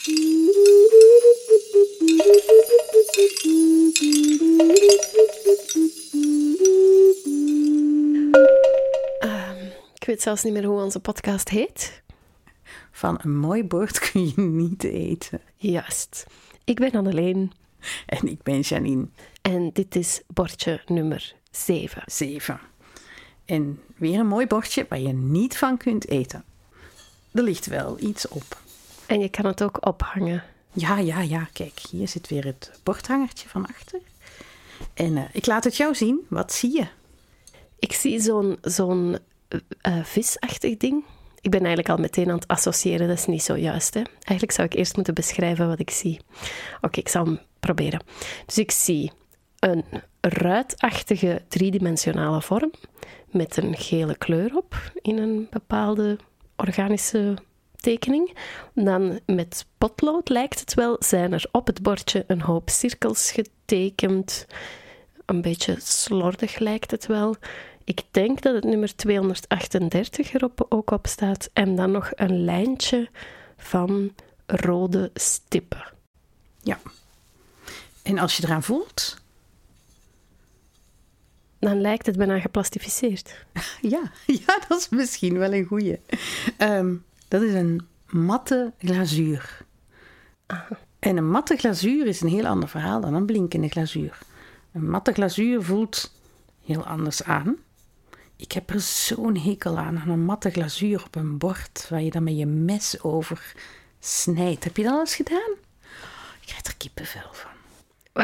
Ehm, ik weet zelfs niet meer hoe onze podcast heet. Van een mooi bord kun je niet eten. Juist. Ik ben Anneleen En ik ben Janine, en dit is bordje nummer 7. 7. En weer een mooi bordje waar je niet van kunt eten. Er ligt wel iets op. En je kan het ook ophangen. Ja, ja, ja. Kijk, hier zit weer het bordhangertje van achter. En eh, ik laat het jou zien. Wat zie je? Ik zie zo'n zo'n eh, eh, visachtig ding. Ik ben eigenlijk al meteen aan het associëren, dat is niet zo juist. Hè? Eigenlijk zou ik eerst moeten beschrijven wat ik zie. Oké, ik zal hem proberen. Dus ik zie een ruitachtige driedimensionale vorm met een gele kleur op in een bepaalde organische tekening. Dan met potlood lijkt het wel, zijn er op het bordje een hoop cirkels getekend. Een beetje slordig lijkt het wel. Ik denk dat het nummer 238 erop ook op staat. En dan nog een lijntje van rode stippen. Ja. En als je eraan voelt, Dan lijkt het bijna geplastificeerd. Ja, ja, dat is misschien wel een goeie. Ehm, dat is een matte glazuur. En een matte glazuur is een heel ander verhaal dan een blinkende glazuur. Een matte glazuur voelt heel anders aan. Ik heb er zo'n hekel aan, aan een matte glazuur op een bord waar je dan met je mes over snijdt. Heb je dat al eens gedaan? Ik krijg er kippenvel van.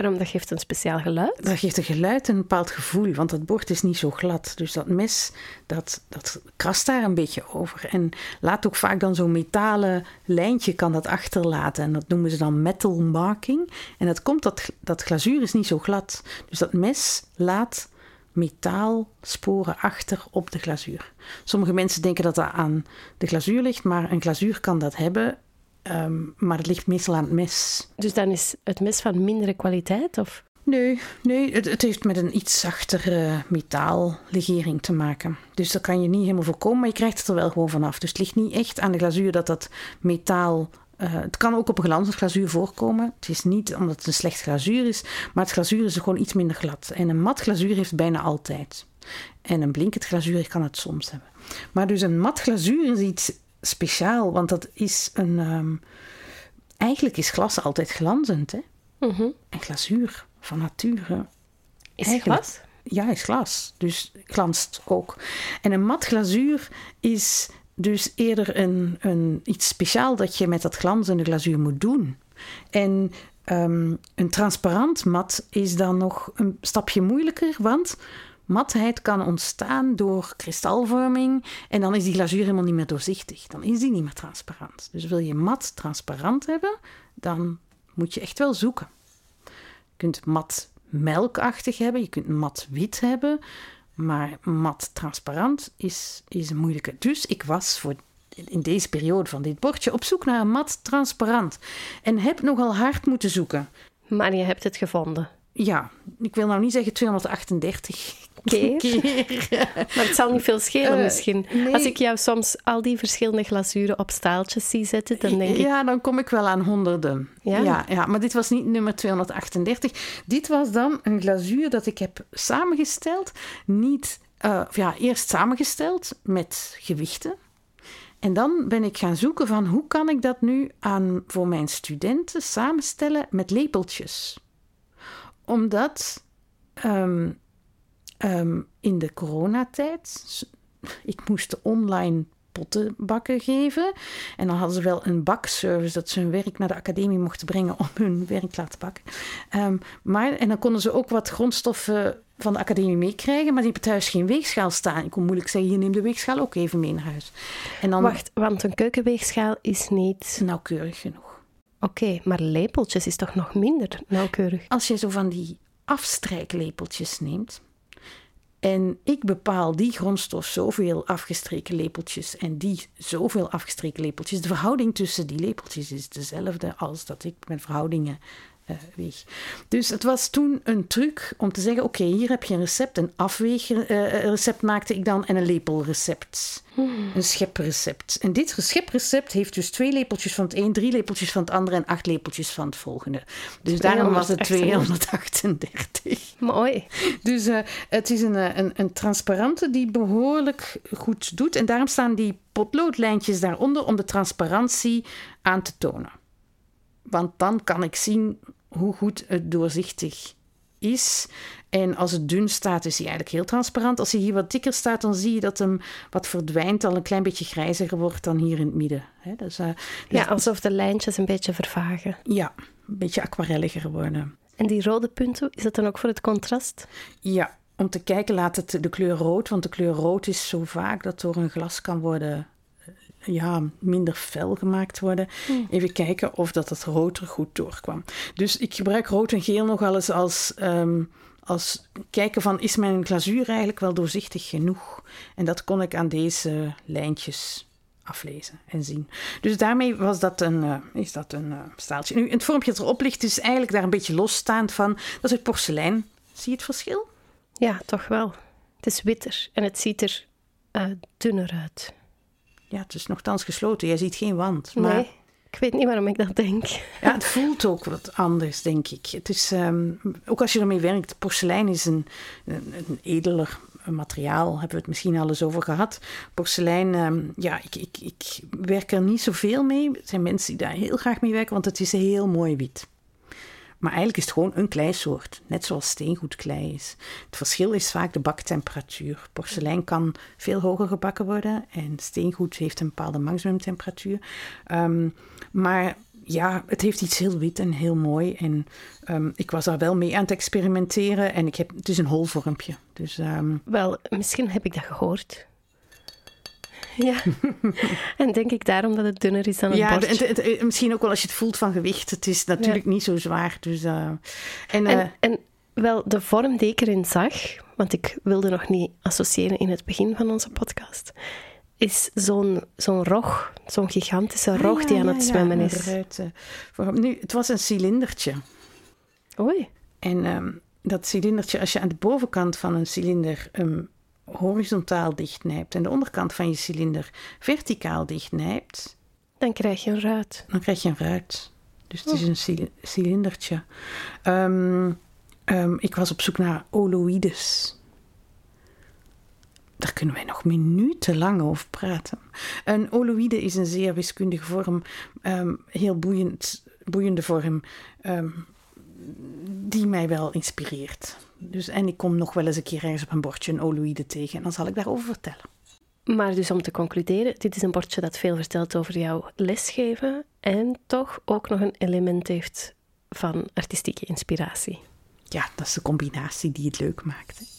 Waarom? Dat geeft een speciaal geluid. Dat geeft een geluid en een bepaald gevoel, want dat bord is niet zo glad. Dus dat mes, dat, dat krast daar een beetje over. En laat ook vaak dan zo'n metalen lijntje kan dat achterlaten. En dat noemen ze dan metal marking. En dat komt, dat, dat glazuur is niet zo glad. Dus dat mes laat metaalsporen achter op de glazuur. Sommige mensen denken dat dat aan de glazuur ligt, maar een glazuur kan dat hebben. Ehm, maar het ligt meestal aan het mes. Dus dan is het mes van mindere kwaliteit? Of? Nee, nee het, het heeft met een iets zachtere metaallegering te maken. Dus dat kan je niet helemaal voorkomen, maar je krijgt het er wel gewoon vanaf. Dus het ligt niet echt aan de glazuur dat dat metaal... eh, het kan ook op een glanzend glazuur voorkomen. Het is niet omdat het een slecht glazuur is, maar het glazuur is gewoon iets minder glad. En een mat glazuur heeft bijna altijd. En een blinkend glazuur kan het soms hebben. Maar dus een mat glazuur is iets speciaal, want dat is een... ehm, eigenlijk is glas altijd glanzend, hè? Mhm. En glazuur van nature. Is Eigenlijk- glas? Ja, is glas. Dus glanst ook. En een mat glazuur is dus eerder een, een, iets speciaal dat je met dat glanzende glazuur moet doen. En ehm, een transparant mat is dan nog een stapje moeilijker, want matheid kan ontstaan door kristalvorming en dan is die glazuur helemaal niet meer doorzichtig. Dan is die niet meer transparant. Dus wil je mat transparant hebben, dan moet je echt wel zoeken. Je kunt mat melkachtig hebben, je kunt mat wit hebben, maar mat transparant is, is een moeilijke. Dus ik was voor in deze periode van dit bordje op zoek naar een mat transparant en heb nogal hard moeten zoeken. Maar je hebt het gevonden. Ja, ik wil nou niet zeggen 238 Keer? keer. Maar het zal niet veel schelen Eh, misschien. nee. Als ik jou soms al die verschillende glazuren op staaltjes zie zetten, dan denk ik... Ja, dan kom ik wel aan honderden. Ja? Ja, ja, maar dit was niet nummer 238. Dit was dan een glazuur dat ik heb samengesteld. Niet, eh, ja, eerst samengesteld met gewichten. En dan ben ik gaan zoeken van hoe kan ik dat nu aan, voor mijn studenten samenstellen met lepeltjes. Omdat ehm, ehm, in de coronatijd, ik moest online pottenbakken geven. En dan hadden ze wel een bakservice dat ze hun werk naar de academie mochten brengen om hun werk te laten bakken. Ehm, maar, en dan konden ze ook wat grondstoffen van de academie meekrijgen, maar die hebben thuis geen weegschaal staan. Ik kon moeilijk zeggen, je neemt de weegschaal ook even mee naar huis. En dan Wacht, want een keukenweegschaal is niet... nauwkeurig genoeg. Oké, maar lepeltjes is toch nog minder nauwkeurig? Als je zo van die afstrijklepeltjes neemt. En ik bepaal die grondstof zoveel afgestreken lepeltjes en die zoveel afgestreken lepeltjes. De verhouding tussen die lepeltjes is dezelfde als dat ik met verhoudingen uh, weeg. Dus het was toen een truc om te zeggen: oké, hier heb je een recept, een afweegrecept uh, maakte ik dan en een lepelrecept. Hmm. Een scheprecept. En dit scheprecept heeft dus twee lepeltjes van het een, drie lepeltjes van het andere en acht lepeltjes van het volgende. Dus daarom was het 238. Mooi. Dus uh, het is een, een, een transparante die behoorlijk goed doet. En daarom staan die potloodlijntjes daaronder om de transparantie aan te tonen. Want dan kan ik zien hoe goed het doorzichtig is. En als het dun staat, is hij eigenlijk heel transparant. Als hij hier wat dikker staat, dan zie je dat hem wat verdwijnt, al een klein beetje grijziger wordt dan hier in het midden. Dus, uh, ja, alsof de lijntjes een beetje vervagen. Ja, een beetje aquarelliger worden. En die rode punten, is dat dan ook voor het contrast? Ja, om te kijken laat het de kleur rood, want de kleur rood is zo vaak dat door een glas kan worden ja, minder fel gemaakt worden. Hmm. Even kijken of dat het rood er goed doorkwam. Dus ik gebruik rood en geel nog eens als, um, als kijken van is mijn glazuur eigenlijk wel doorzichtig genoeg? En dat kon ik aan deze lijntjes aflezen en zien. Dus daarmee was dat een, uh, is dat een uh, staaltje. Nu, het vormpje dat erop ligt is eigenlijk daar een beetje losstaand van. Dat is het porselein. Zie je het verschil? Ja, toch wel. Het is witter en het ziet er uh, dunner uit ja, het is nogthans gesloten. Jij ziet geen wand. Maar... Nee, ik weet niet waarom ik dat denk. Ja, het voelt ook wat anders, denk ik. Het is, ehm, ook als je ermee werkt, porselein is een, een, een edeler materiaal, hebben we het misschien al eens over gehad. Porselein, ehm, ja, ik, ik, ik werk er niet zoveel mee. Er zijn mensen die daar heel graag mee werken, want het is heel mooi wit. Maar eigenlijk is het gewoon een kleisoort, net zoals steengoedklei is. Het verschil is vaak de baktemperatuur. Porselein kan veel hoger gebakken worden en steengoed heeft een bepaalde maximumtemperatuur. Um, maar ja, het heeft iets heel wit en heel mooi. En um, ik was daar wel mee aan het experimenteren. En ik heb, het is een holvormpje. Dus, um... Wel, misschien heb ik dat gehoord. Ja, en denk ik daarom dat het dunner is dan een ja, bordje. Ja, misschien ook wel als je het voelt van gewicht. Het is natuurlijk niet zo zwaar. Dus, uh, en, en, uh, en, wel, de vorm die ik erin zag, want ik wilde nog niet associëren in het begin van onze podcast, is zo'n zo'n rog, zo'n gigantische ah, rog die aan het zwemmen is. Nu, het was een cilindertje. Oei. En um, dat cilindertje, als je aan de bovenkant van een cilinder um, horizontaal dichtnijpt en de onderkant van je cilinder verticaal dichtnijpt, dan krijg je een ruit. Dan krijg je een ruit. Dus het is een cilindertje. Um, um, ik was op zoek naar oloïdes. Daar kunnen wij nog minutenlang over praten. Een oloïde is een zeer wiskundige vorm, um, heel boeiend, boeiende vorm, die mij wel inspireert. Dus, en ik kom nog wel eens een keer ergens op een bordje een oloïde tegen en dan zal ik daarover vertellen. Maar dus om te concluderen, dit is een bordje dat veel vertelt over jouw lesgeven en toch ook nog een element heeft van artistieke inspiratie. Ja, dat is de combinatie die het leuk maakt.